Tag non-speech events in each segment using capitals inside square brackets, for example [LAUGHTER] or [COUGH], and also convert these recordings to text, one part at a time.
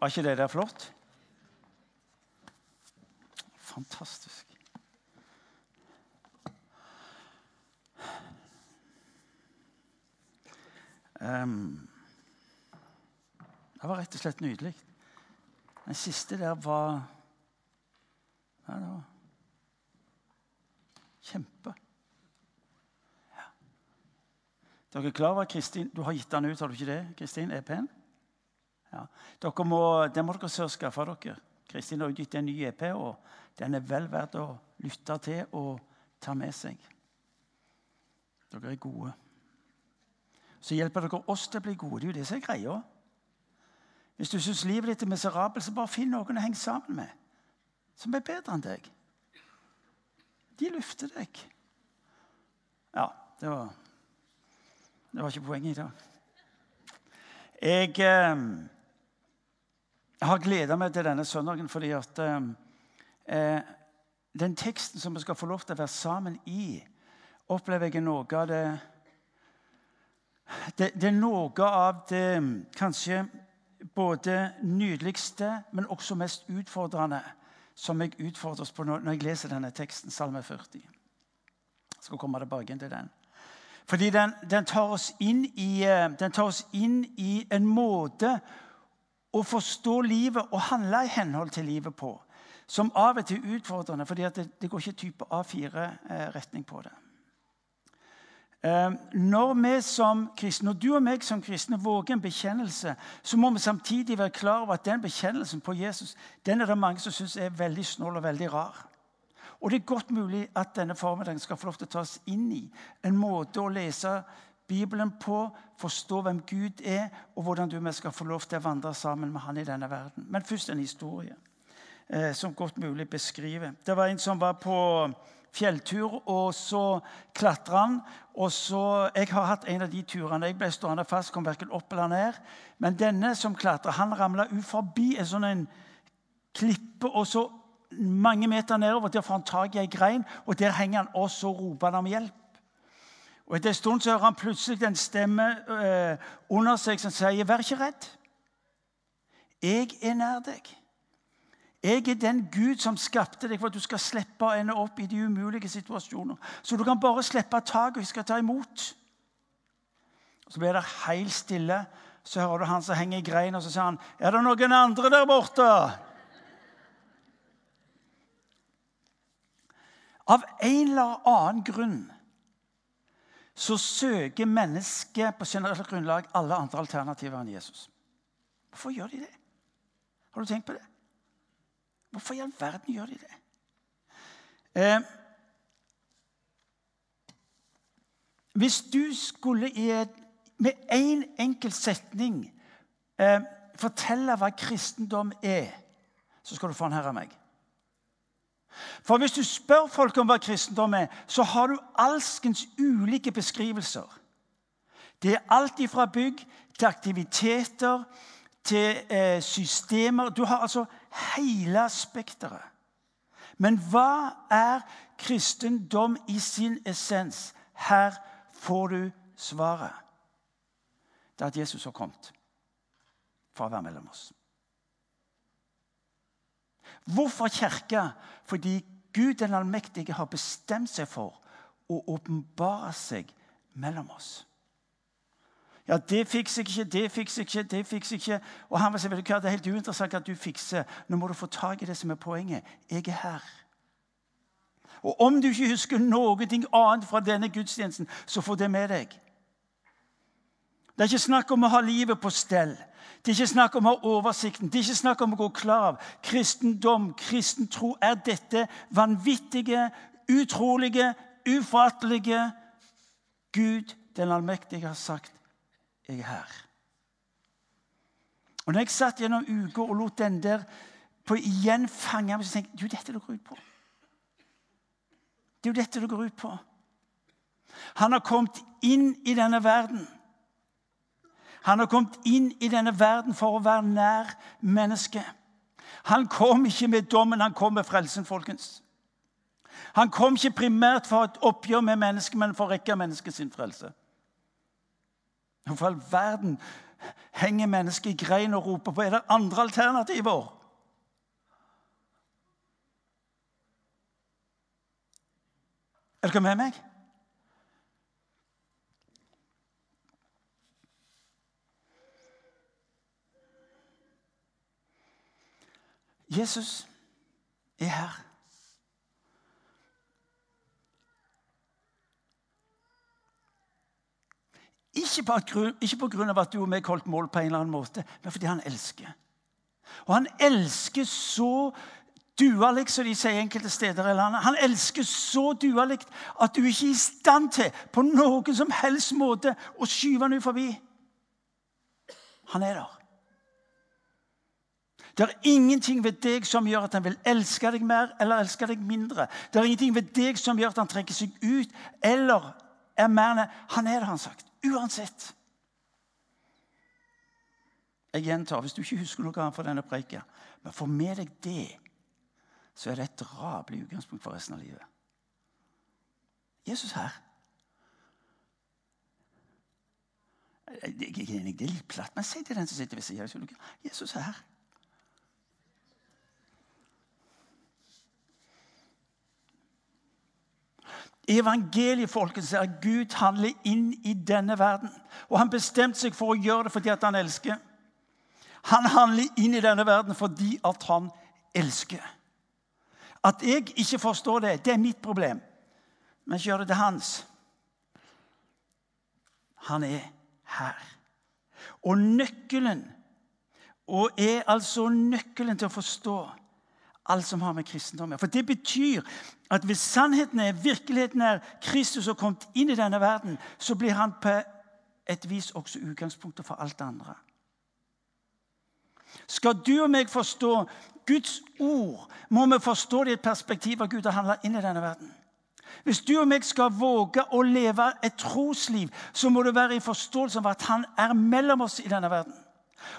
Var ikke det der flott? Fantastisk. Um, det var rett og slett nydelig. Den siste der var ja, det var Kjempe. Ja. Dere er klar over Kristin Du har gitt den ut, har du ikke det? Kristin, EP-en? Ja. Dere må, den må dere skaffe dere. Kristin har gitt en ny EP, og den er vel verdt å lytte til og ta med seg. Dere er gode. Så hjelper dere oss til å bli gode. Det er jo det som er greia. Hvis du syns livet ditt er miserabelt, så bare finn noen å henge sammen med som er bedre enn deg. De løfter deg. Ja, det var, det var ikke poenget i dag. Jeg eh, har gleda meg til denne søndagen fordi at eh, eh, den teksten som vi skal få lov til å være sammen i, opplever jeg noe av det det, det, er noe av det kanskje både nydeligste, men også mest utfordrende som jeg utfordres på når jeg leser denne teksten, Salme 40. Jeg skal komme tilbake til den. Fordi den, den, tar i, eh, den, tar oss inn i, en måte å forstå livet og handle i henhold til livet på som av og til er utfordrende, fordi det, det, går ikke type A4-retning på det. Ehm, når, vi som kristne, når du og meg som kristne våger en bekjennelse, så må vi samtidig være klar over at den bekjennelsen på Jesus den er det mange som syns er veldig snål og veldig rar. Og Det er godt mulig at denne formiddagen skal få lov til å tas inn i en måte å lese Bibelen på, forstå hvem Gud er, og hvordan du vi skal få lov til å vandre sammen med Han i denne verden. Men først en historie eh, som godt mulig beskriver. Det var en som var på fjelltur, og så klatra han. Og så, Jeg har hatt en av de turene. Jeg ble stående fast, kom verken opp eller ned. Men denne som klatra, han ramla ut forbi en sånn en klippe, og så mange meter nedover. Der får han tak i ei grein, og der henger han, og så roper han om hjelp. Og Etter en stund så hører han plutselig en stemme eh, under seg som sier, 'Vær ikke redd. Jeg er nær deg.' Jeg er den Gud som skapte deg for at du skal slippe å ende opp i de umulige situasjoner. Så du kan bare slippe taket, og jeg skal ta imot. Og Så blir det helt stille. Så hører du han som henger i grein, og så sier han, 'Er det noen andre der borte?' Av en eller annen grunn så søker mennesket på generelt grunnlag alle andre alternativer enn Jesus. Hvorfor gjør de det? Har du tenkt på det? Hvorfor i all verden gjør de det? Eh, hvis du skulle i med én en enkelt setning eh, fortelle hva kristendom er, så skal du få den her av meg. For hvis du spør folk om hva kristendom er, så har du alskens ulike beskrivelser. Det er alt fra bygg til aktiviteter til eh, systemer. Du har altså hele spekteret. Men hva er kristendom i sin essens? Her får du svaret. Det er at Jesus har kommet for å være mellom oss. Hvorfor kirke? Fordi Gud den allmektige har bestemt seg for å åpenbare seg mellom oss. Ja, det fikser jeg ikke, det fikser jeg ikke, det fikser jeg ikke. Og han vil si, vet du hva, Det er helt uinteressant at du fikser. Nå må du få tak i det som er poenget. Jeg er her. Og om du ikke husker noe annet fra denne gudstjenesten, så få det med deg. Det er ikke snakk om å ha livet på stell. Det er ikke snakk om å ha oversikten. Det er ikke snakk om å gå klar av. Kristendom, kristen tro, er dette vanvittige, utrolige, ufattelige Gud den allmektige har sagt jeg er her. Og når jeg satt gjennom uker og lot den der på igjen fange meg, så tenkte jeg jo dette det går ut på. Det er jo dette det går ut på. Han har kommet inn i denne verden. Han har kommet inn i denne verden for å være nær mennesket. Han kom ikke med dommen, han kom med frelsen, folkens. Han kom ikke primært for et oppgjør med mennesket, men for å rekke mennesket sin frelse. Hvorfor all verden henger mennesket i grein og roper på er det andre alternativer. Er dere med meg? Jesus er her. Ikke på, grunn, ikke på grunn av at du og meg holdt mål på en eller annen måte, men fordi han elsker. Og han elsker så dualig, som de sier enkelte steder i landet. Han elsker så dualig at du ikke er i stand til på noen som helst måte å skyve han ut forbi. Han er der. Det er ingenting ved deg som gjør at han vil elske deg mer eller elske deg mindre. Det er ingenting ved deg som gjør at han trekker seg ut eller er mer Han er det, han sagt. Uansett. Jeg gjentar, hvis du ikke husker noe annet fra denne preika, men få med deg det, så er det et drabelig utgangspunkt for resten av livet. Jesus her. Jeg er enig, Det er litt platt, men si til den som sitter ved siden av Jesus her. Evangeliet folkens, er at Gud handler inn i denne verden. Og han bestemte seg for å gjøre det fordi han elsker. Han handler inn i denne verden fordi at han elsker. At jeg ikke forstår det, det er mitt problem. Men ikke gjør det til hans. Han er her. Og nøkkelen og er altså nøkkelen til å forstå alt som har med kristendom å gjøre. For det betyr at hvis sannheten er, virkeligheten er Kristus har kommet inn i denne verden, så blir han på et vis også utgangspunktet for alt det andre. Skal du og meg forstå Guds ord, må vi forstå det i et perspektiv av Gud har handla inn i denne verden. Hvis du og meg skal våge å leve et trosliv, så må det være i forståelse av at han er mellom oss i denne verden.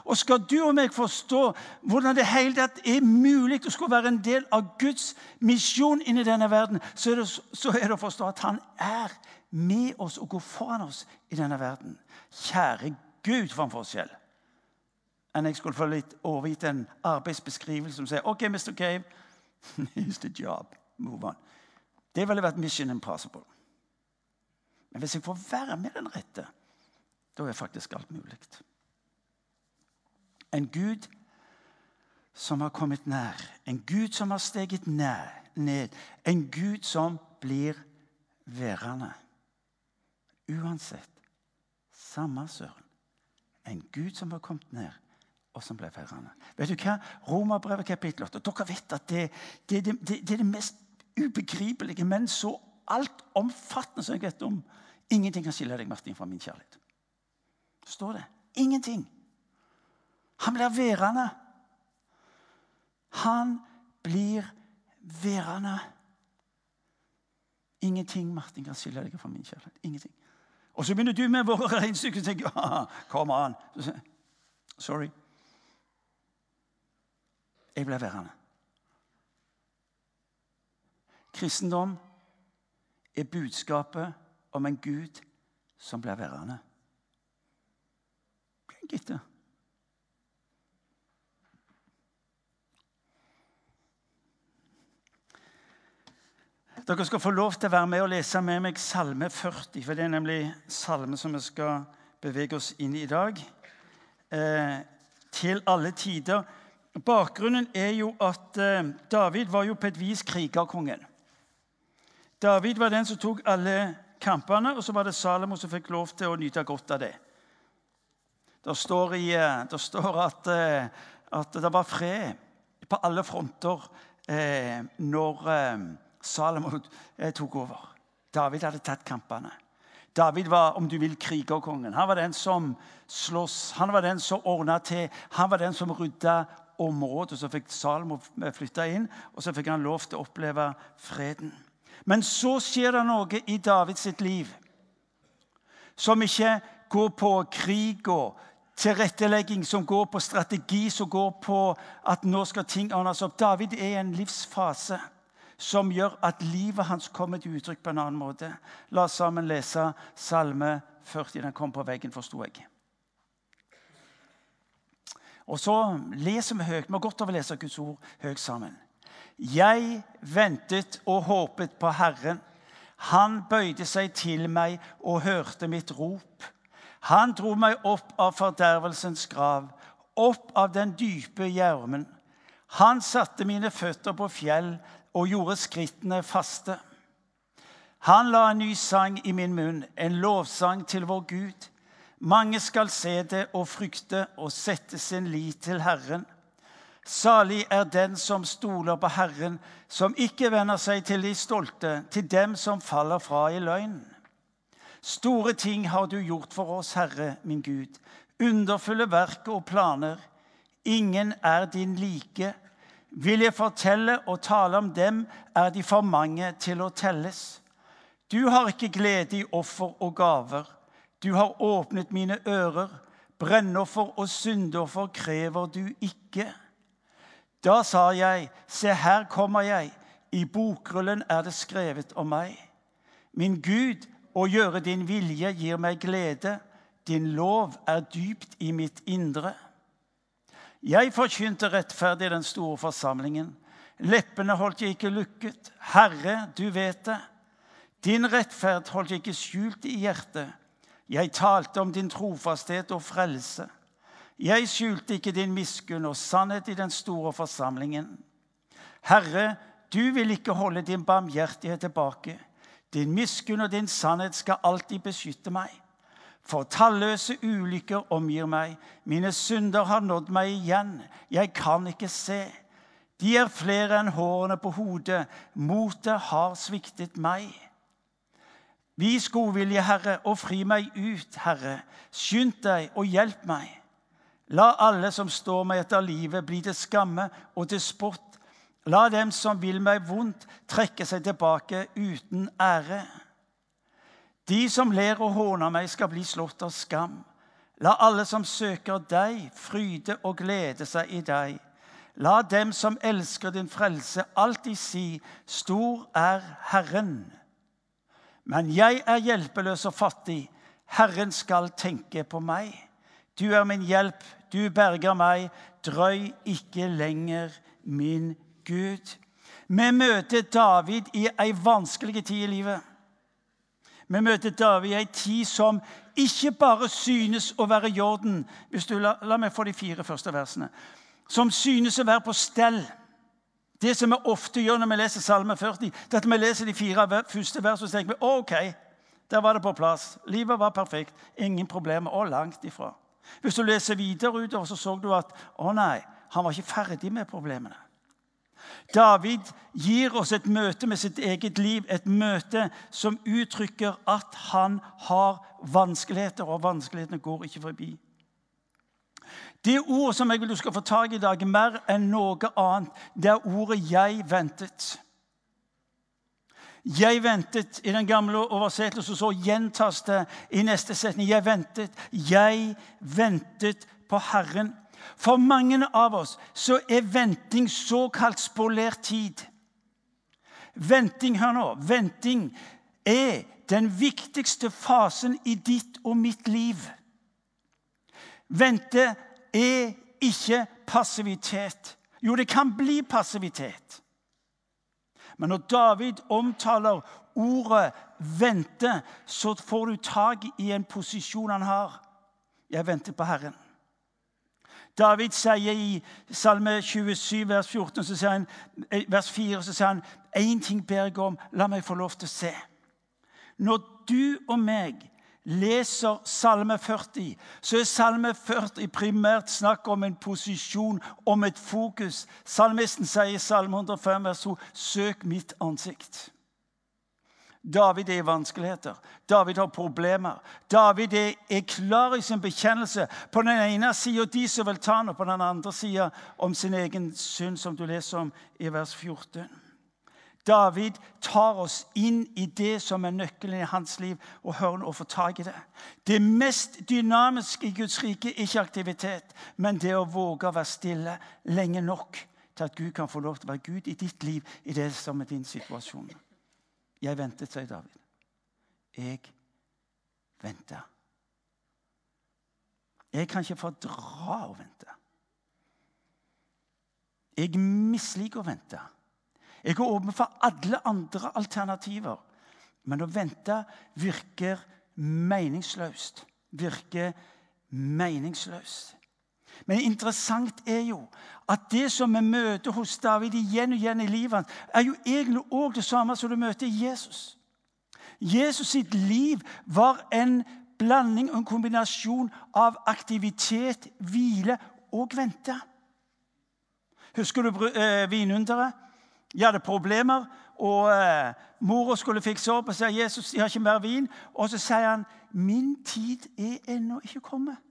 Og skal du og meg forstå hvordan det hele tatt er mulig å skulle være en del av Guds misjon inni denne verden, så er, det, så er det å forstå at han er med oss og går foran oss i denne verden. Kjære Gud, for en forskjell! Enn jeg skulle få litt overgitt en arbeidsbeskrivelse som sier OK, Mr. Cave, [LAUGHS] here's the job. Move on. Det ville vært mission impossible. Men hvis jeg får være med den rette, da er faktisk alt mulig. En Gud som har kommet nær. En Gud som har steget ned. En Gud som blir værende. Uansett. Samme søren. En Gud som har kommet ned, og som ble værende. Vet du hva? Romerbrevet kapittel 8. Dere vet at det, det, det, det, er det mest ubegripelige, men så altomfattende som jeg vet om. Ingenting kan skille deg, Martin, fra min kjærlighet. Står det? Ingenting. Han blir værende. Han blir værende. Ingenting Martin, kan skille deg fra min kjærlighet. Ingenting. Og så begynner du med våre regnestykker og tenker ah, Kom an. Sorry. Jeg ble værende. Kristendom er budskapet om en Gud som blir værende. Gitte. Dere skal få lov til å være med og lese med meg Salme 40, for det er nemlig salme som vi skal bevege oss inn i i dag. Eh, til alle tider. Bakgrunnen er jo at eh, David var jo på et vis krigerkongen. David var den som tok alle kampene, og så var det Salomo som fikk lov til å nyte godt av det. Det står, i, eh, det står at, eh, at, det var fred på alle fronter eh, når eh, Salomo eh, tok over. David hadde tatt kampene. David var om du vil, krigerkongen. Han var den som sloss, han var den som ordna til, han var den som rydda området. Så fikk Salomo flytta inn, og så fikk han lov til å oppleve freden. Men så skjer det noe i Davids liv som ikke går på krig og tilrettelegging, som går på strategi, som går på at nå skal ting ordnes opp. David er i en livsfase som gjør at livet hans kommer til uttrykk på en annen måte. La oss sammen lese Salme 40. Den kom på veggen, forsto jeg. Og så leser vi høyt. Vi har godt av å lese Guds ord høyt sammen. Jeg ventet og håpet på Herren. Han bøyde seg til meg og hørte mitt rop. Han dro meg opp av fordervelsens grav, opp av den dype gjermen. Han satte mine føtter på fjell og gjorde skrittene faste. Han la en ny sang i min munn, en lovsang til vår Gud. Mange skal se det og frykte og sette sin lit til Herren. Salig er den som stoler på Herren, som ikke vender seg til de stolte, til dem som faller fra i løgn. Store ting har du gjort for oss, Herre, min Gud. Underfulle verk og planer. Ingen er din like. Vil jeg fortelle og tale om dem, er de for mange til å telles. Du har ikke glede i offer og gaver. Du har åpnet mine ører. Brennoffer og syndoffer krever du ikke. Da sa jeg, se her kommer jeg. I bokrullen er det skrevet om meg. Min Gud, å gjøre din vilje gir meg glede. Din lov er dypt i mitt indre. Jeg forkynte rettferdig i den store forsamlingen. Leppene holdt jeg ikke lukket. Herre, du vet det. Din rettferd holdt jeg ikke skjult i hjertet. Jeg talte om din trofasthet og frelse. Jeg skjulte ikke din miskunn og sannhet i den store forsamlingen. Herre, du vil ikke holde din barmhjertighet tilbake. Din miskunn og din sannhet skal alltid beskytte meg. For talløse ulykker omgir meg. Mine synder har nådd meg igjen. Jeg kan ikke se. De er flere enn hårene på hodet. Motet har sviktet meg. Vis godvilje, Herre, og fri meg ut, Herre. Skynd deg og hjelp meg. La alle som står meg etter livet, bli til skamme og til spott. La dem som vil meg vondt, trekke seg tilbake uten ære. De som ler og håner meg, skal bli slått av skam. La alle som søker deg, fryde og glede seg i deg. La dem som elsker din frelse, alltid si, Stor er Herren. Men jeg er hjelpeløs og fattig. Herren skal tenke på meg. Du er min hjelp, du berger meg. Drøy ikke lenger, min Gud. Vi møter David i ei vanskelig tid i livet. Vi møter David i ei tid som ikke bare synes å være i orden. Hvis du, la, la meg få de fire første versene. Som synes å være på stell. Det som vi ofte gjør når vi leser Salme 40, det er at vi leser de fire første versene og tenker vi, OK, der var det på plass. Livet var perfekt. Ingen problemer. Og langt ifra. Hvis du leser videre utover, så så du at å nei, han var ikke ferdig med problemene. David gir oss et møte med sitt eget liv, et møte som uttrykker at han har vanskeligheter, og vanskelighetene går ikke forbi. Det ordet som jeg vil du skal få tak i i dag, mer enn noe annet, det er ordet 'jeg ventet'. Jeg ventet i den gamle oversettelsen, så gjentas det i neste setning. Jeg ventet, jeg ventet på Herren. For mange av oss så er venting såkalt spolert tid. Venting, hør nå, venting er den viktigste fasen i ditt og mitt liv. Vente er ikke passivitet. Jo, det kan bli passivitet. Men når David omtaler ordet 'vente', så får du tak i en posisjon han har. Jeg venter på Herren. David sier i Salme 27, vers, 14, så sier han, eh, vers 4 så sier han én ting ber jeg om, la meg få lov til å se. Når du og meg leser Salme 40, så er Salme 40 primært snakk om en posisjon, om et fokus. Salmisten sier i Salme 105, vers 2.: Søk mitt ansikt. David er i vanskeligheter. David har problemer. David er, klar i sin bekjennelse. På den ene sida de som vil ta ham, på den andre sida om sin egen synd, som du leser om i vers 14. David tar oss inn i det som er nøkkelen i hans liv, og hører å få tak i det. Det mest dynamiske i Guds rike er ikke aktivitet, men det å våge å være stille lenge nok til at Gud kan få lov til å være Gud i ditt liv, i det som er din situasjon. Jeg ventet, sier David. Jeg venta. Jeg kan ikke fordra å vente. Jeg misliker å vente. Jeg er åpen for alle andre alternativer. Men å vente virker meningsløst. Virker meningsløst. Men interessant er jo at det som vi møter hos David igjen og igjen i livet, er jo egentlig òg det samme som du møter i Jesus. Jesus sitt liv var en blanding og en kombinasjon av aktivitet, hvile og vente. Husker du eh, vinunderet? De hadde problemer, og eh, mora skulle fikse opp og sier Jesus, de har ikke mer vin. Og så sier han, 'Min tid er ennå ikke kommet'.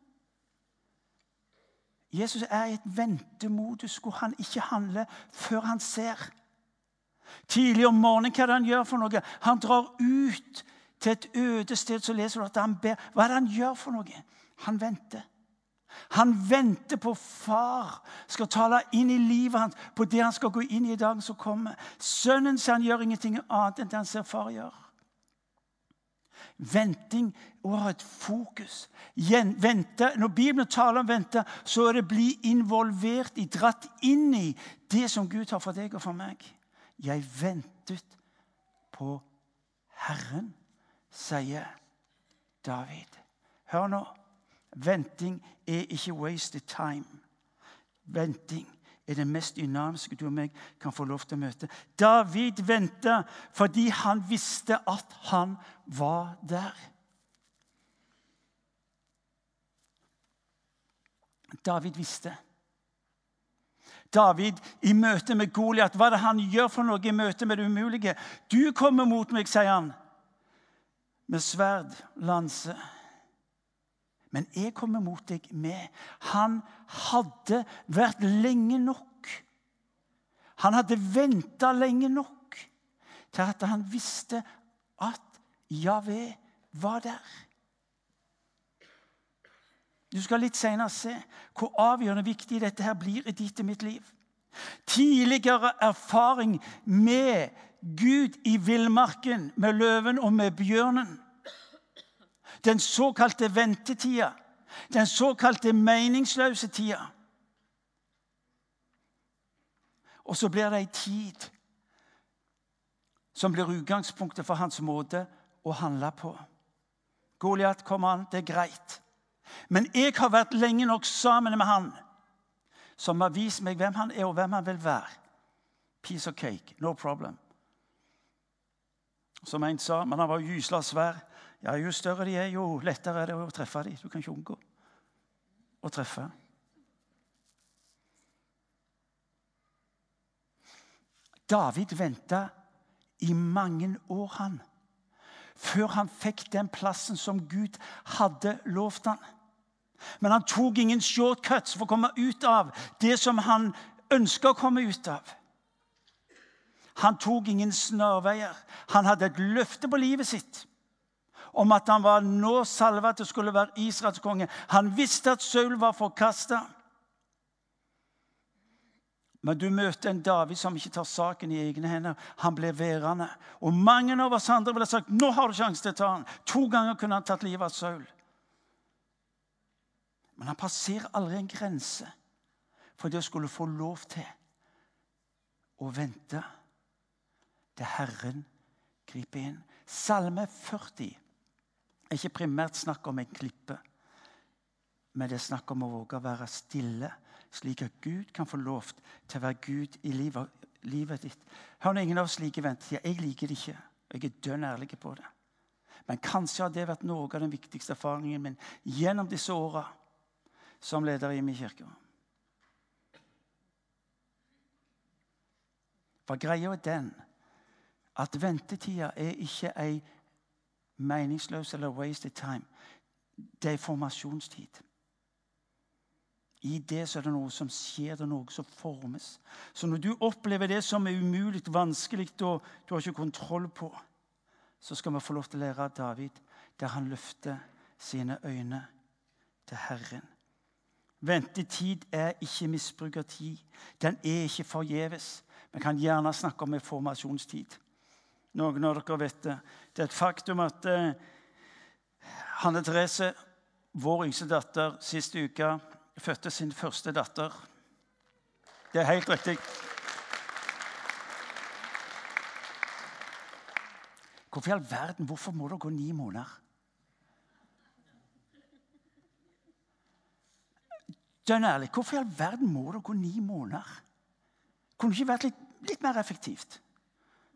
Jesus er i et ventemodus hvor han ikke handler før han ser. Tidlig om morgenen, hva er det han gjør for noe? Han drar ut til et øde sted, så leser du at han ber. Hva er det han gjør for noe? Han venter. Han venter på far skal tale inn i livet hans, på det han skal gå inn i i dagen som kommer. Sønnen sier han gjør ingenting annet enn det han ser far gjøre. Venting og ha et fokus. Vente. Når Bibelen taler om vente, så er det bli involvert i, dratt inn i det som Gud har for deg og for meg. Jeg ventet på Herren, sier David. Hør nå. Venting er ikke wasted time. Venting er det mest dynamiske du og meg kan få lov til å møte. David venta fordi han visste at han var der. David visste. David i møte med Goliat, hva er det han gjør for noe i møte med det umulige? Du kommer mot meg, sier han, med sverd, lanse men jeg kommer mot deg med. Han hadde vært lenge nok. Han hadde venta lenge nok til at han visste at Javé var der. Du skal litt senere se hvor avgjørende viktig dette her blir i ditt og mitt liv. Tidligere erfaring med Gud i villmarken, med løven og med bjørnen den såkalte ventetida. Den såkalte meningsløse tida. Og så blir det ei tid som blir utgangspunktet for hans måte å handle på. Goliat kom an, det er greit. Men jeg har vært lenge nok sammen med han som har vist meg hvem han er, og hvem han vil være. Piece of cake, no problem. Som en sa, men han var gysla svær. Ja, Jo større de er, jo lettere er det å treffe dem. Du kan ikke unngå å treffe. David venta i mange år, han, før han fikk den plassen som Gud hadde lovt han. Men han tok ingen shortcuts for å komme ut av det som han ønska å komme ut av. Han tok ingen snarveier. Han hadde et løfte på livet sitt om at han var nå salva til skulle være Israels konge. Han visste at Saul var forkasta. Men du møter en David som ikke tar saken i egne hender. Han blir værende. Og mange av oss andre ville sagt nå har du sjanse til å ta han. To ganger kunne han tatt livet av Saul. Men han passerer aldri en grense for det å skulle få lov til å vente til Herren griper inn. Salme 40 er ikke primært snakk om en klippe, men det er snakk om å våge å være stille, slik at Gud kan få lov til å være Gud i livet, livet ditt. Hør nå, ingen av oss liker ventetida. Jeg liker det ikke. Jeg er dønn ærlig på det. Men kanskje har det vært noe av den viktigste erfaringen min gjennom disse åra som leder i min kirke. For greia er den at ventetida er ikke ei meningsløs eller wasted time. Det er formasjonstid. I det så er det noe som skjer, det er noe som formes. Så når du opplever det som er umulig, vanskelig, og du har ikke kontroll på, så skal vi få lov til å lære av David, der han løfter sine øyne til Herren. Ventetid er ikke misbruk av tid. Den er ikke forgjeves. Vi kan gjerne snakke om en formasjonstid. Noen av dere vet det. Det er et faktum at eh, Hanne Therese, vår yngste datter, sist uke fødte sin første datter. Det er helt riktig. Hvorfor i all verden, hvorfor må det gå ni måneder? Dønn ærlig, hvorfor i all verden må det gå ni måneder? Kunne det ikke vært litt, litt mer effektivt?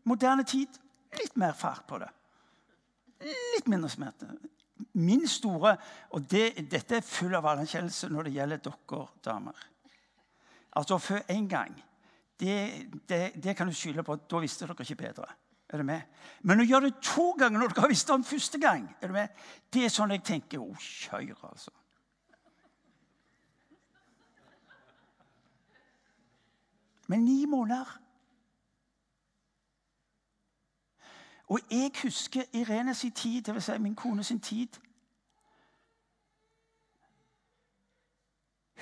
Moderne tid litt mer fart på det. Litt mindre smerte. Min store Og det, dette er full av anerkjennelse når det gjelder dere damer. Altså før en gang. Det, det, det kan du skylde på. Da visste dere ikke bedre. Er du med? Men å gjøre det to ganger når dere har visst det om første gang, er du med? det er sånn jeg tenker. Å, kjør, altså. Men ni måneder Og jeg husker Irene sin tid, dvs. Si min kone sin tid.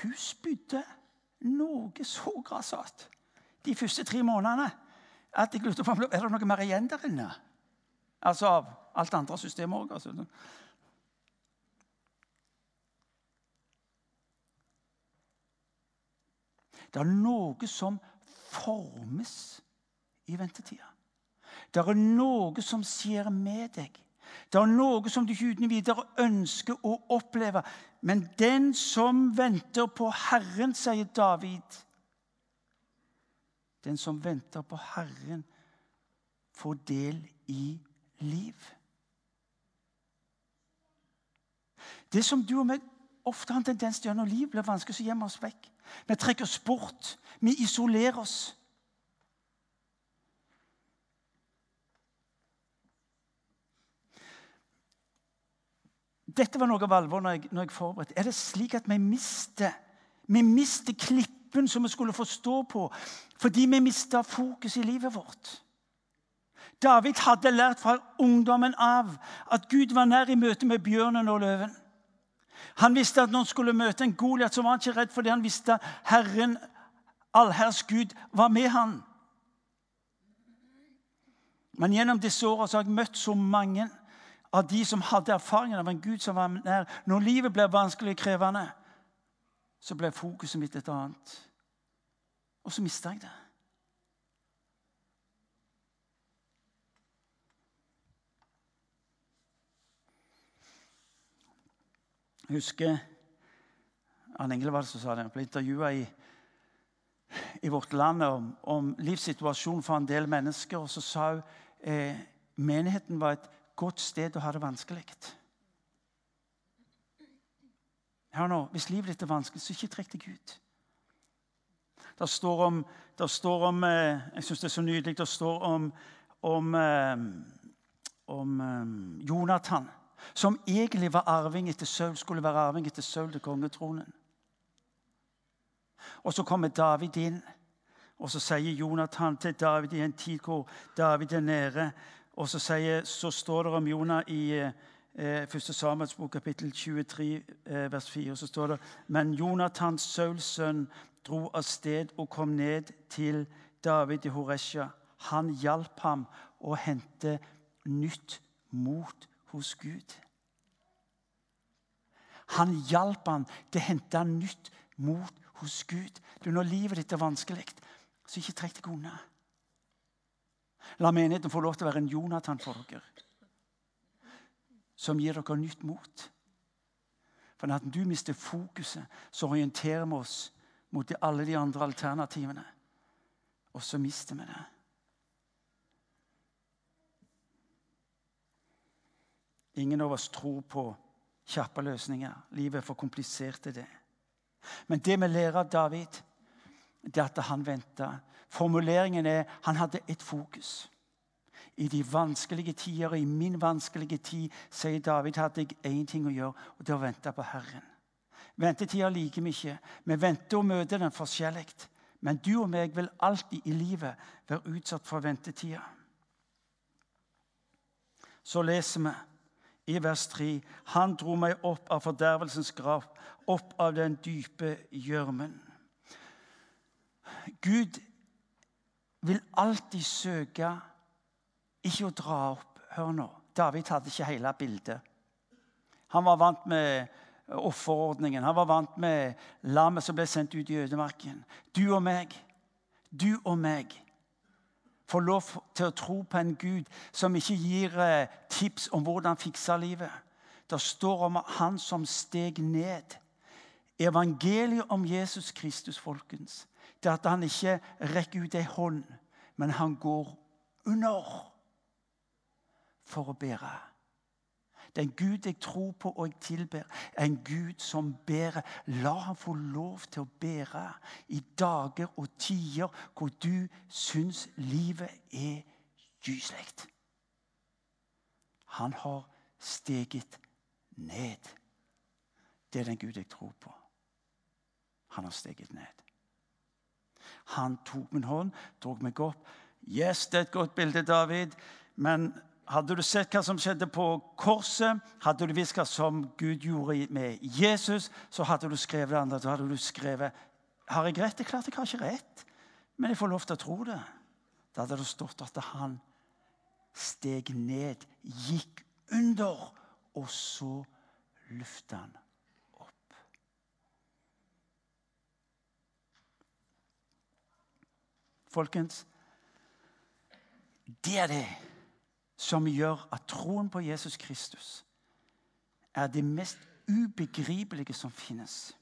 Hun spydde noe så grassat de første tre månedene at jeg lurte på om er det noe mer igjen der inne. Altså av alt andre systemet òg. Altså. Det er noe som formes i ventetida. Det er noe som skjer med deg. Det er noe som du ikke uten videre ønsker å oppleve. Men den som venter på Herren, sier David Den som venter på Herren, får del i liv. Det som du og meg ofte har en tendens til når livet blir vanskelig, så gjemmer oss vekk. Vi trekker oss bort. Vi isolerer oss. Dette var noe av alvoret når, når, jeg forberedte. Er det slik at vi mister, vi mister klippen som vi skulle forstå på, fordi vi mista fokus i livet vårt? David hadde lært fra ungdommen av at Gud var nær i møte med bjørnen og løven. Han visste at når han skulle møte en Goliat, så var han ikke redd fordi han visste at Herren, allherrs Gud, var med han. Men gjennom disse åra har jeg møtt så mange av de som hadde erfaringen av en Gud som var nær. Når livet ble vanskelig og krevende, så ble fokuset mitt et annet. Og så mista jeg det. Jeg husker Arne Engelvald som sa det. Jeg ble intervjua i, i, Vårt Land om, om, livssituasjonen for en del mennesker. Og så sa hun eh, menigheten var et godt sted å ha det vanskelig. Hør nå, Hvis livet ditt er vanskelig, så ikke trekk deg ut. Det står om, det står om eh, Jeg syns det er så nydelig. Det står om, om, eh, om eh, Jonathan, som egentlig var arving etter Saul, skulle være arving etter Saul til kongetronen. Og så kommer David inn, og så sier Jonathan til David i en tid hvor David er nede og så, sier, så står det om Jonah i eh, 1. Samuels bok, kapittel 23, eh, vers 4. Så står det Men Jonathan, Sauls sønn, dro av sted og kom ned til David i Horesja. Han hjalp ham å hente nytt mot hos Gud. Han hjalp ham til å hente nytt mot hos Gud. Du, Når livet ditt er vanskelig, så ikke trekk deg unna. La menigheten få lov til å være en Jonathan for dere. Som gir dere nytt mot. For når du mister fokuset, så orienterer vi oss mot alle de andre alternativene. Og så mister vi det. Ingen av oss tror på kjappe løsninger. Livet er for komplisert til det. Men det vi lærer av David, det er at han venta. Formuleringen er han hadde ett fokus. I de vanskelige tider og i min vanskelige tid, sier David, hadde jeg én ting å gjøre, og det er å vente på Herren. Ventetida liker vi ikke. Vi venter og møter den forskjellig. Men du og meg vil alltid i livet være utsatt for ventetida. Så leser vi i vers 3.: Han dro meg opp av fordervelsens grav, opp av den dype gjørmen. Gud vil alltid søke ikke å dra opp Hør nå. David hadde ikke hele bildet. Han var vant med offerordningen. Han var vant med lammet som ble sendt ut i ødemarken. Du og meg, du og meg får lov til å tro på en Gud som ikke gir eh, tips om hvordan fikse livet. Det står om han som steg ned. Evangeliet om Jesus Kristus, folkens, det er at han ikke rekker ut ei hånd, men han går under for å bære. Den Gud jeg tror på og jeg tilber, er en Gud som bærer. La ham få lov til å bære i dager og tider hvor du syns livet er gyselig. Han har steget ned. Det er den Gud jeg tror på. Han har steget ned. Han tok min hånd, tok meg opp. Yes, det er et godt bilde, David. Men hadde du sett hva som skjedde på korset, hadde du visst hva som Gud gjorde med Jesus, så hadde du skrevet det andre. Så hadde du skrevet Har jeg rett? Det er klart jeg har ikke rett, men jeg får lov til å tro det. Da hadde det stått at han steg ned, gikk under, og så løfta han opp. Folkens, det er det som gjør at troen på Jesus Kristus er det mest ubegripelige som finnes.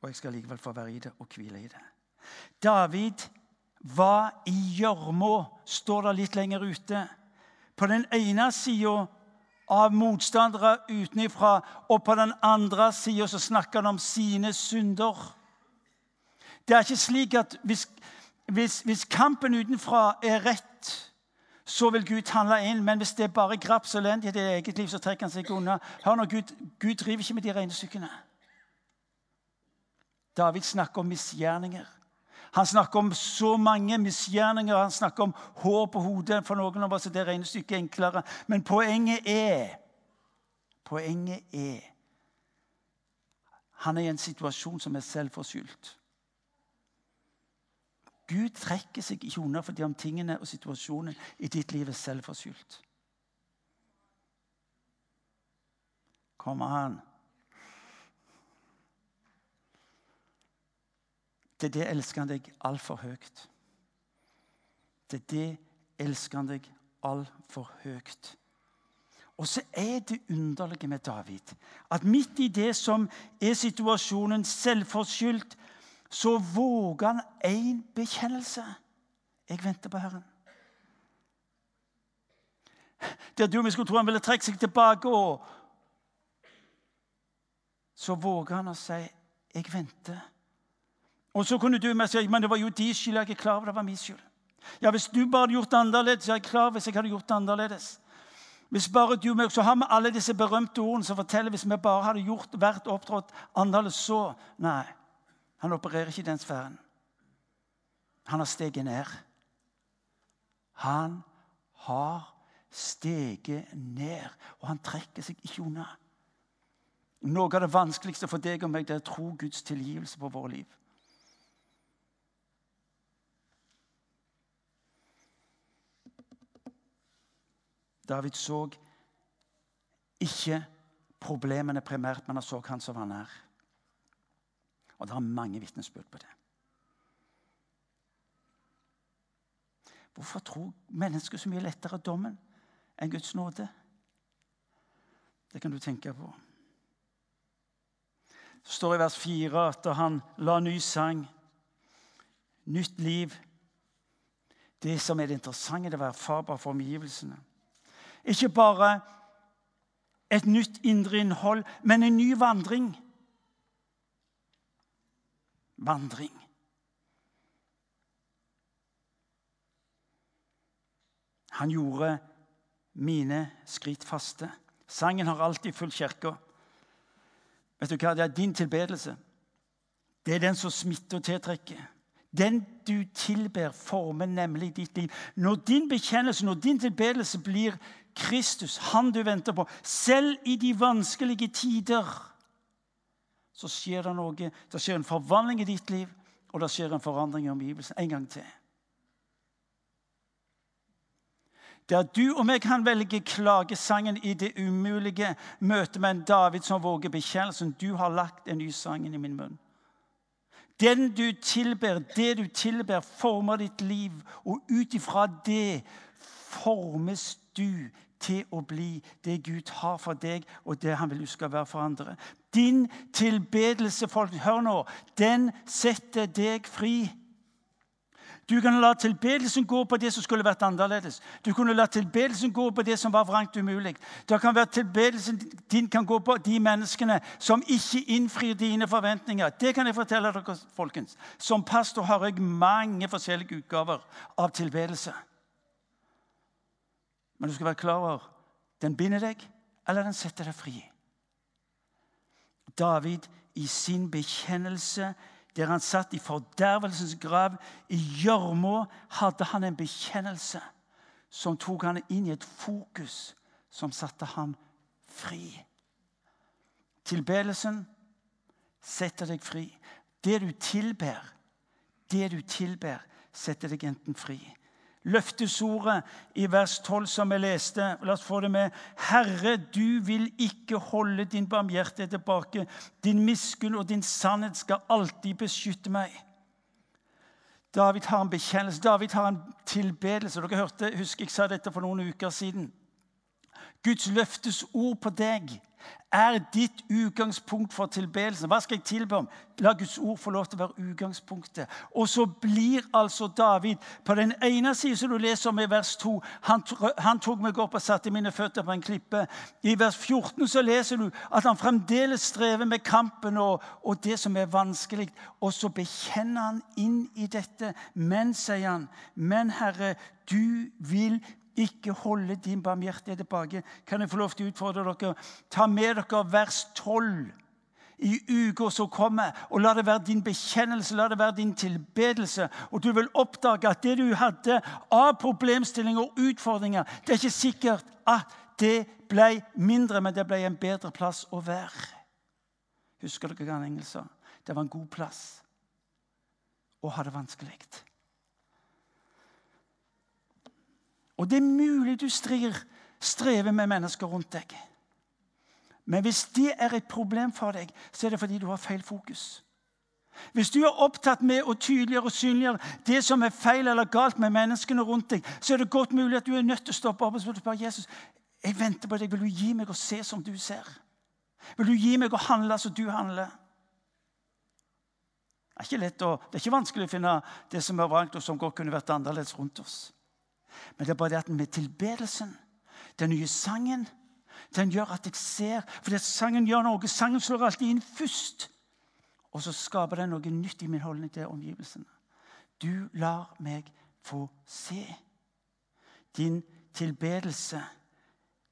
Og jeg skal likevel få være i det og hvile i det. David var i gjørma, står det litt lenger ute. På den ene sida av motstandere utenfra, og på den andre sida snakker han om sine synder. Det er ikke slik at hvis, hvis, hvis kampen utenfra er rett så vil Gud handle inn. Men hvis det er bare graps og elendighet i eget liv, så trekker han seg unna. Hør nå, Gud, Gud driver ikke med de regnestykkene. David snakker om misgjerninger. Han snakker om så mange misgjerninger. Han snakker om hår på hodet. For noen av oss er det regnestykket enklere. Men poenget er Poenget er Han er i en situasjon som er selvforskyldt. Gud trekker seg ikke unna fordi om tingene og situasjonen i ditt liv er selvforskyldt. Kommer han? Til det elsker han deg altfor høyt. Til det elsker han deg altfor høyt. Og så er det underlige med David at midt i det som er situasjonen selvforskyldt, så våger han én bekjennelse. Jeg venter på Herren. Der du og vi skulle tro han ville trekke seg tilbake, og så våger han å si 'Jeg venter'. Og så kunne du si men det var jo de skyld. Jeg er klar over det var min skyld. Ja, Hvis du bare hadde gjort det annerledes, så er jeg klar hvis jeg hadde gjort det annerledes. Hvis bare du, Så har vi alle disse berømte ordene som forteller hvis vi bare hadde gjort, vært opptrådt annerledes så Nei. Han opererer ikke i den sfæren. Han har steget ned. Han har steget ned, og han trekker seg ikke unna. Noe av det vanskeligste for deg og meg det er å tro Guds tilgivelse på våre liv. David så ikke problemene primært, men han så han som han er. Og det er mange vitnesbyrd på det. Hvorfor tror mennesker så mye lettere dommen enn Guds nåde? Det kan du tenke på. Det står i vers 4 at han la ny sang, nytt liv Det som er det interessante, det er å være farbar for omgivelsene. Ikke bare et nytt indre innhold, men en ny vandring vandring. Han gjorde mine skritt faste. Sangen har alltid fulgt kirka. Vet du hva? Det er din tilbedelse. Det er den som smitter og tiltrekker. Den du tilber, former nemlig ditt liv. Når din bekjennelse, når din tilbedelse blir Kristus, han du venter på, selv i de vanskelige tider så skjer det noe. Det skjer en forvandling i ditt liv, og det skjer en forandring i omgivelsen. En gang til. Der du og meg kan velge klagesangen i det umulige møtet med en David som våger bekjennelsen. Du har lagt en ny sang i min munn. Den du tilber, det du tilber, former ditt liv, og ut ifra det formes du til å bli det Gud har for deg, og det han vil du skal være for andre. Din tilbedelse, folk, hør nå, den setter deg fri. Du kan la tilbedelsen gå på det som skulle vært annerledes. Du kunne la tilbedelsen gå på det som var vrangt umulig. Da kan være Tilbedelsen din kan gå på de menneskene som ikke innfrir dine forventninger. Det kan jeg fortelle dere, folkens. Som pastor har jeg mange forskjellige utgaver av tilbedelse. Men du skal være klar over den binder deg, eller den setter deg fri. David i sin bekjennelse der han satt i fordervelsens grav, i gjørma, hadde han en bekjennelse som tok han inn i et fokus som satte han fri. Tilbedelsen setter deg fri. Det du tilber, det du tilber, setter deg enten fri løftesordet i vers 12 som vi leste. La oss få det med. Herre, du vil ikke holde din barmhjertighet tilbake. Din miskunn og din sannhet skal alltid beskytte meg. David har en bekjennelse, David har en tilbedelse. Dere hørte, husker jeg sa dette for noen uker siden. Guds løftes ord på deg er ditt utgangspunkt for tilbedelsen. Hva skal jeg tilbe om? La Guds ord få lov til å være utgangspunktet. Og så blir altså David på den ene siden som du leser om i vers 2 han, han, tok meg opp og satte mine føtter på en klippe. I vers 14 så leser du at han fremdeles strever med kampen og, og det som er vanskelig. Og så bekjenner han inn i dette. Men, sier han, men Herre, du vil ikke holde din barmhjertighet tilbake. Kan jeg få lov til å utfordre dere? Ta med dere vers 12 i uka som kommer, og la det være din bekjennelse, la det være din tilbedelse. Og du vil oppdage at det du hadde av problemstillinger og utfordringer, det er ikke sikkert at det ble mindre, men det ble en bedre plass å være. Husker dere hva han engelsk sa? Det var en god plass å ha det vanskelig. Og det er mulig du strir, strever med mennesker rundt deg. Men hvis det er et problem for deg, så er det fordi du har feil fokus. Hvis du er opptatt med å tydeliggjøre og synliggjøre det som er feil eller galt med menneskene rundt deg, så er det godt mulig at du er nødt til å stoppe opp og spørre Jesus, jeg venter på deg. Vil du gi meg å se som du ser? Vil du gi meg å handle som du handler? Det er ikke lett å, det er ikke vanskelig å finne det som er vrangt, og som godt kunne vært annerledes rundt oss. Men det er bare det at med tilbedelsen, den nye sangen, den gjør at jeg ser Fordi sangen gjør noe. Sangen slår alltid inn først. Og så skaper den noe nytt i min holdning til omgivelsene. Du lar meg få se. Din tilbedelse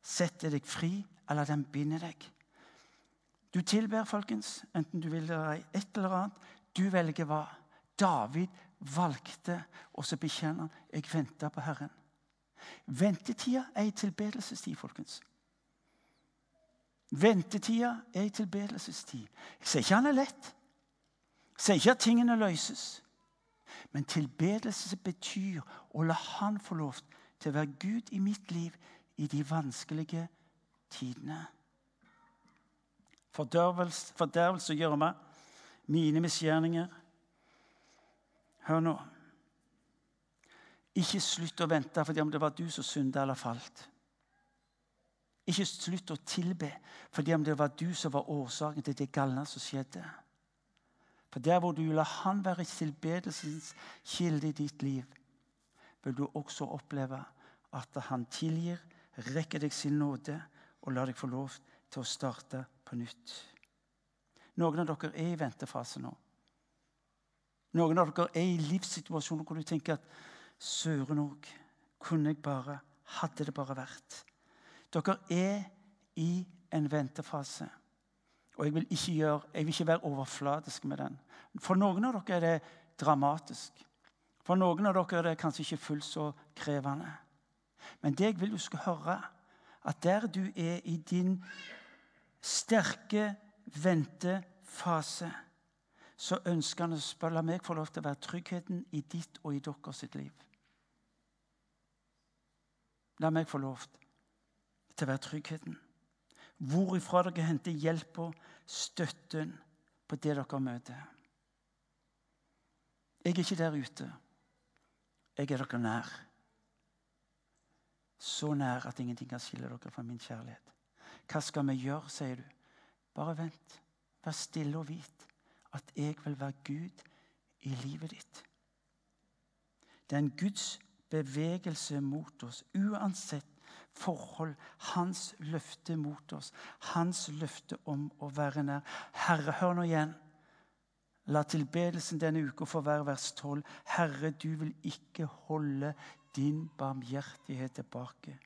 setter deg fri, eller den binder deg. Du tilber, folkens, enten du vil det eller et eller annet. Du velger hva. David valgte, og så bekjenner han jeg venta på Herren. Ventetida er ei tilbedelsestid, folkens. Ventetida er ei tilbedelsestid. Jeg sier ikke han er lett. Jeg sier ikke at tingene løses. Men tilbedelse betyr å la Han få lov til å være Gud i mitt liv i de vanskelige tidene. Fordervelse gjør meg, mine misgjerninger Hør nå. Ikke slutt å vente fordi om det var du som synda eller falt. Ikke slutt å tilbe fordi om det var du som var årsaken til det galne som skjedde. For der hvor du lar Han være tilbedelsens kilde i ditt liv, vil du også oppleve at Han tilgir, rekker deg sin nåde og lar deg få lov til å starte på nytt. Noen av dere er i ventefase nå. Noen av dere er i livssituasjoner hvor du tenker at søren òg, kunne jeg bare Hadde det bare vært. Dere er i en ventefase. Og jeg vil ikke, gjøre, jeg vil ikke være overfladisk med den. For noen av dere er det dramatisk. For noen av dere er det kanskje ikke fullt så krevende. Men det jeg vil du skal høre, at der du er i din sterke ventefase så ønsker han å la meg få lov til å være tryggheten i ditt og i deres liv. La meg få lov til å være tryggheten. Hvorifra dere henter hjelp og støtten på det dere møter. Jeg er ikke der ute. Jeg er dere nær. Så nær at ingenting kan skille dere fra min kjærlighet. Hva skal vi gjøre, sier du. Bare vent. Vær stille og vit at jeg vil være Gud i livet ditt. Det er en Guds bevegelse mot oss, uansett forhold. Hans løfte mot oss, hans løfte om å være nær. Herre, hør nå igjen. La tilbedelsen denne uka få være vers 12. Herre, du vil ikke holde din barmhjertighet tilbake.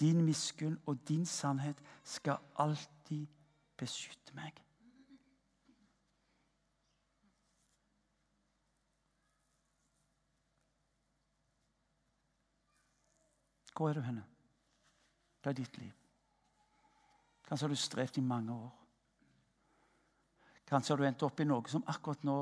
Din miskunn og din sannhet skal alltid beskytte meg. Hvor er du henne? Hva er ditt liv? Kanskje har du strevd i mange år. Kanskje har du endt opp i noe som akkurat nå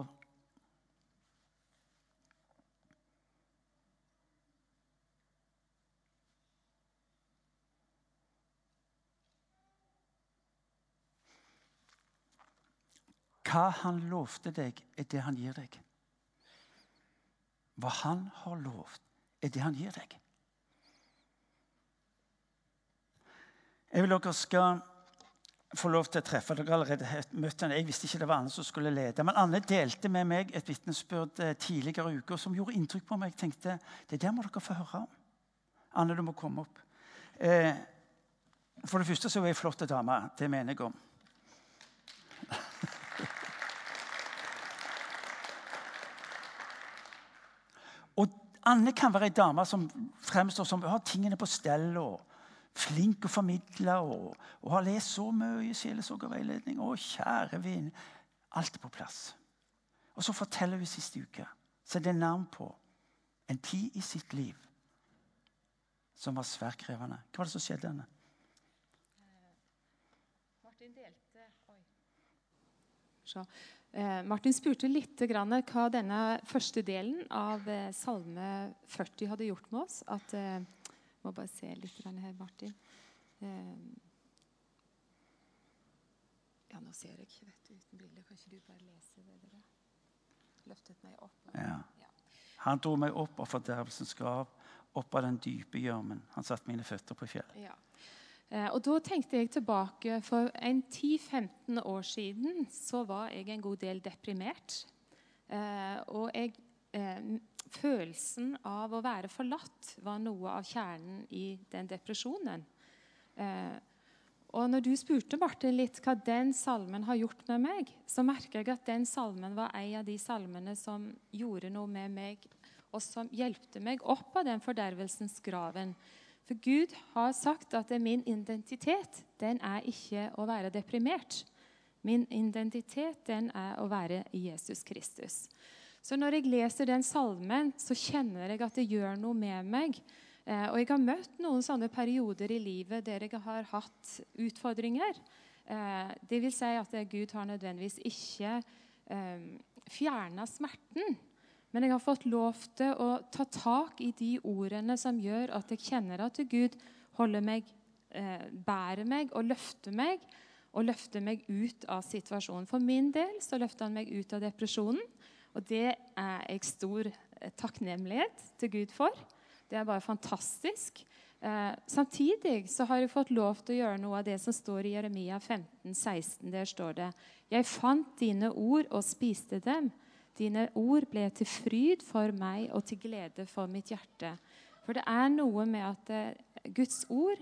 Hva han lovte deg, er det han gir deg. Hva han har lovt, er det han gir deg. Jeg vil dere skal få lov til å treffe Dere allerede møtt henne. Jeg visste ikke det var Anne som skulle lede. Men Anne delte med meg et vitnesbyrd eh, tidligere i uka som gjorde inntrykk på meg. Jeg tenkte det der må dere få høre om. Anne, du må komme opp. Eh, for det første så er hun ei flott dame. Det mener jeg om. [LAUGHS] Og Anne kan være ei dame som fremstår som har tingene på stell. og flink å formidle og, og har lest så mye sjelesorg og veiledning. Å, kjære vin. Alt er på plass. Og så forteller hun siste uke. Så det er navn på en tid i sitt liv som var svært krevende. Hva var det som skjedde henne? Martin delte Oi. Så, eh, Martin spurte litt hva denne første delen av eh, Salme 40 hadde gjort med oss. At eh, må bare se litt her, Martin. Ehm. Ja, nå ser jeg ikke vet uten briller. Kan ikke du bare lese det dere løftet meg opp? Ja. ja. Han dro meg opp av fordervelsens grav, opp av den dype gjørmen. Han satte mine føtter på fjell. Ja. Eh, og Da tenkte jeg tilbake. For en 10-15 år siden så var jeg en god del deprimert. Eh, og jeg eh, følelsen av å være forlatt var noe av kjernen i den depresjonen. Eh, og når du spurte Martin litt hva den salmen har gjort med meg, så merker jeg at den salmen var en av de salmene som gjorde noe med meg, og som hjelpte meg opp av den fordervelsens graven. For Gud har sagt at min identitet den er ikke å være deprimert. Min identitet den er å være Jesus Kristus. Så når jeg leser den salmen, så kjenner jeg at det gjør noe med meg. Eh, og jeg har møtt noen sånne perioder i livet der jeg har hatt utfordringer. Eh, det vil si at Gud har nødvendigvis ikke eh, fjerna smerten. Men jeg har fått lov til å ta tak i de ordene som gjør at jeg kjenner at Gud holder meg, bærer meg og løfter meg. Og løfter meg ut av situasjonen. For min del så løfter han meg ut av depresjonen. Og det er jeg stor eh, takknemlighet til Gud for. Det er bare fantastisk. Eh, samtidig så har jeg fått lov til å gjøre noe av det som står i Jeremia 15, 16. Der står det Jeg fant dine ord og spiste dem. Dine ord ble til fryd for meg og til glede for mitt hjerte. For det er noe med at eh, Guds ord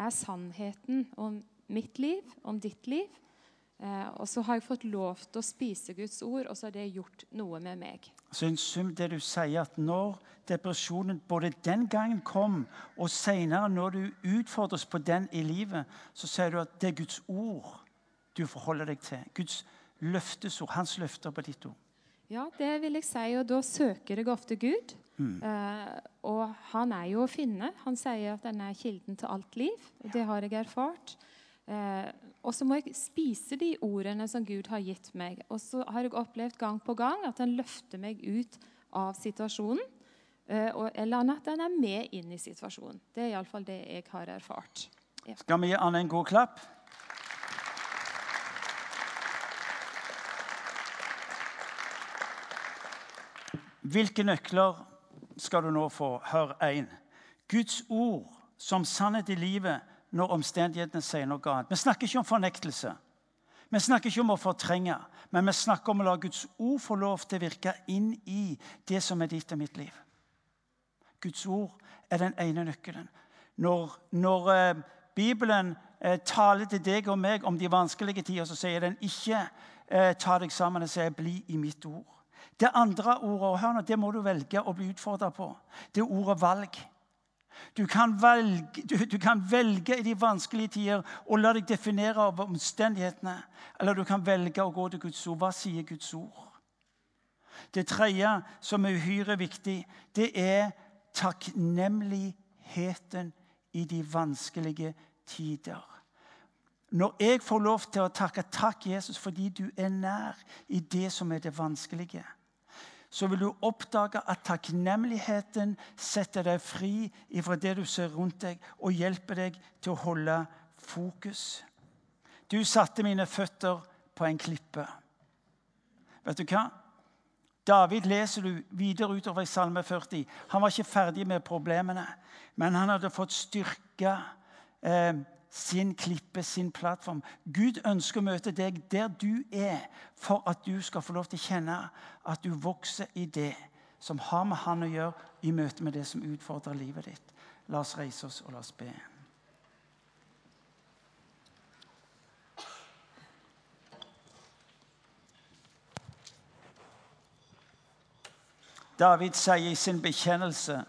er sannheten om mitt liv, om ditt liv. Eh, og så har jeg fått lov til å spise Guds ord, og så har det gjort noe med meg. Så en sum det du sier, at når depresjonen både den gangen kom, og senere når du utfordres på den i livet, så sier du at det er Guds ord du forholder deg til. Guds løftesord, hans løfter på ditt ord. Ja, det vil jeg si, og da søker jeg ofte Gud. Mm. Eh, og han er jo å finne. Han sier at han er kilden til alt liv. og Det har jeg erfart. Eh, og så må jeg spise de ordene som Gud har gitt meg. Og så har jeg opplevd gang på gang at han løfter meg ut av situasjonen. Eh, og, eller at han er med inn i situasjonen. Det er iallfall det jeg har erfart. Ja. Skal vi gi Anne en god klapp? Hvilke nøkler skal du nå få? Hør én. Guds ord som sannhet i livet når omstendighetene sier noe annet. Vi snakker ikke om fornektelse. Vi snakker ikke om å fortrenge, men vi snakker om å la Guds ord få lov til å virke inn i det som er ditt og mitt liv. Guds ord er den ene nøkkelen. Når, når eh, Bibelen eh, taler til deg og meg om de vanskelige tider, så sier den ikke eh, 'ta deg sammen' og sier 'bli i mitt ord'. Det andre ordet hør nå, det må du velge å bli utfordra på. Det er ordet valg. Du kan, velge, du, du kan, velge, i de vanskelige tider å la deg definere av omstendighetene. Eller du kan velge å gå til Guds ord. Hva sier Guds ord? Det tredje, som er uhyre viktig, det er takknemligheten i de vanskelige tider. Når jeg får lov til å takke takk, Jesus, fordi du er nær i det som er det vanskelige så vil du oppdage at takknemligheten setter deg fri fra det du ser rundt deg, og hjelper deg til å holde fokus. Du satte mine føtter på en klippe. Vet du hva? David leser du videre utover i Salme 40. Han var ikke ferdig med problemene, men han hadde fått styrke eh, sin klippe, sin plattform. Gud ønsker å møte deg der du er, for at du skal få lov til å kjenne at du vokser i det som har med Han å gjøre, i møte med det som utfordrer livet ditt. La oss reise oss og la oss be. David sier i sin bekjennelse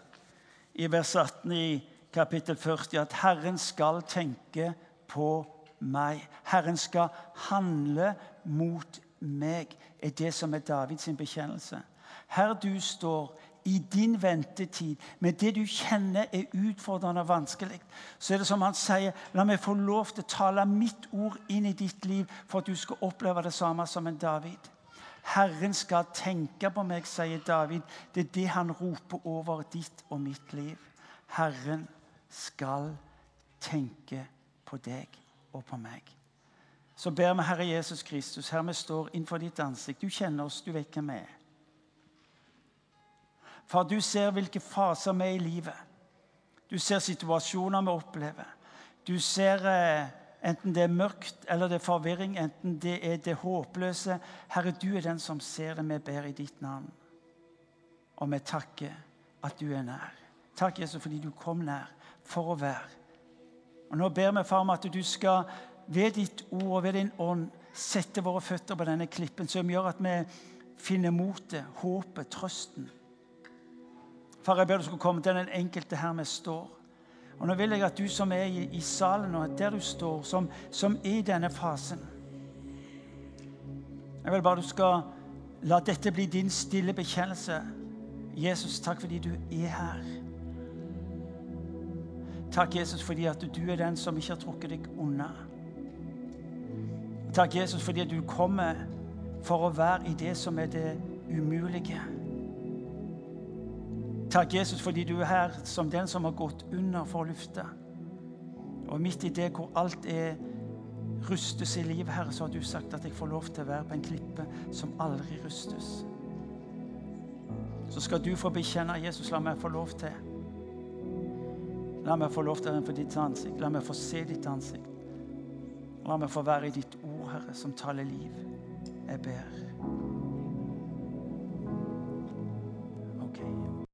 i vers 18 i kapittel 40 at Herren skal tenke på meg. Herren skal handle mot meg, er det som er Davids bekjennelse. Her du står i din ventetid, med det du kjenner er utfordrende og vanskelig, så er det som han sier, la meg få lov til å tale mitt ord inn i ditt liv for at du skal oppleve det samme som en David. Herren skal tenke på meg, sier David. Det er det han roper over ditt og mitt liv. Herren skal tenke på deg og på meg. Så ber vi Herre Jesus Kristus, her vi står innenfor ditt ansikt. Du kjenner oss, du vet hvem vi er. Far, du ser hvilke faser vi er i livet. Du ser situasjoner vi opplever. Du ser eh, enten det er mørkt eller det er forvirring, enten det er det håpløse. Herre, du er den som ser det vi ber i ditt navn. Og vi takker at du er nær. Takk, Jesus, fordi du kom nær for å være. Og Nå ber vi, far, om at du skal ved ditt ord og ved din ånd sette våre føtter på denne klippen, som gjør at vi finner motet, håpet, trøsten. Far, jeg ber du skal komme til den enkelte her vi står. Og Nå vil jeg at du som er i, i salen, og der du står, som, som er i denne fasen Jeg vil bare du skal la dette bli din stille bekjennelse. Jesus, takk fordi du er her. Takk, Jesus, fordi at du er den som ikke har trukket deg unna. Takk, Jesus, fordi at du kommer for å være i det som er det umulige. Takk, Jesus, fordi du er her som den som har gått under for å lufte. Og midt i det hvor alt er rustes i livet, Herre, så har du sagt at jeg får lov til å være på en klippe som aldri rustes. Så skal du få bekjenne Jesus, la meg få lov til La meg få lov til å for ditt ansikt. La meg få se ditt ansikt. La meg få være i ditt ord, Herre, som taler liv. Jeg ber.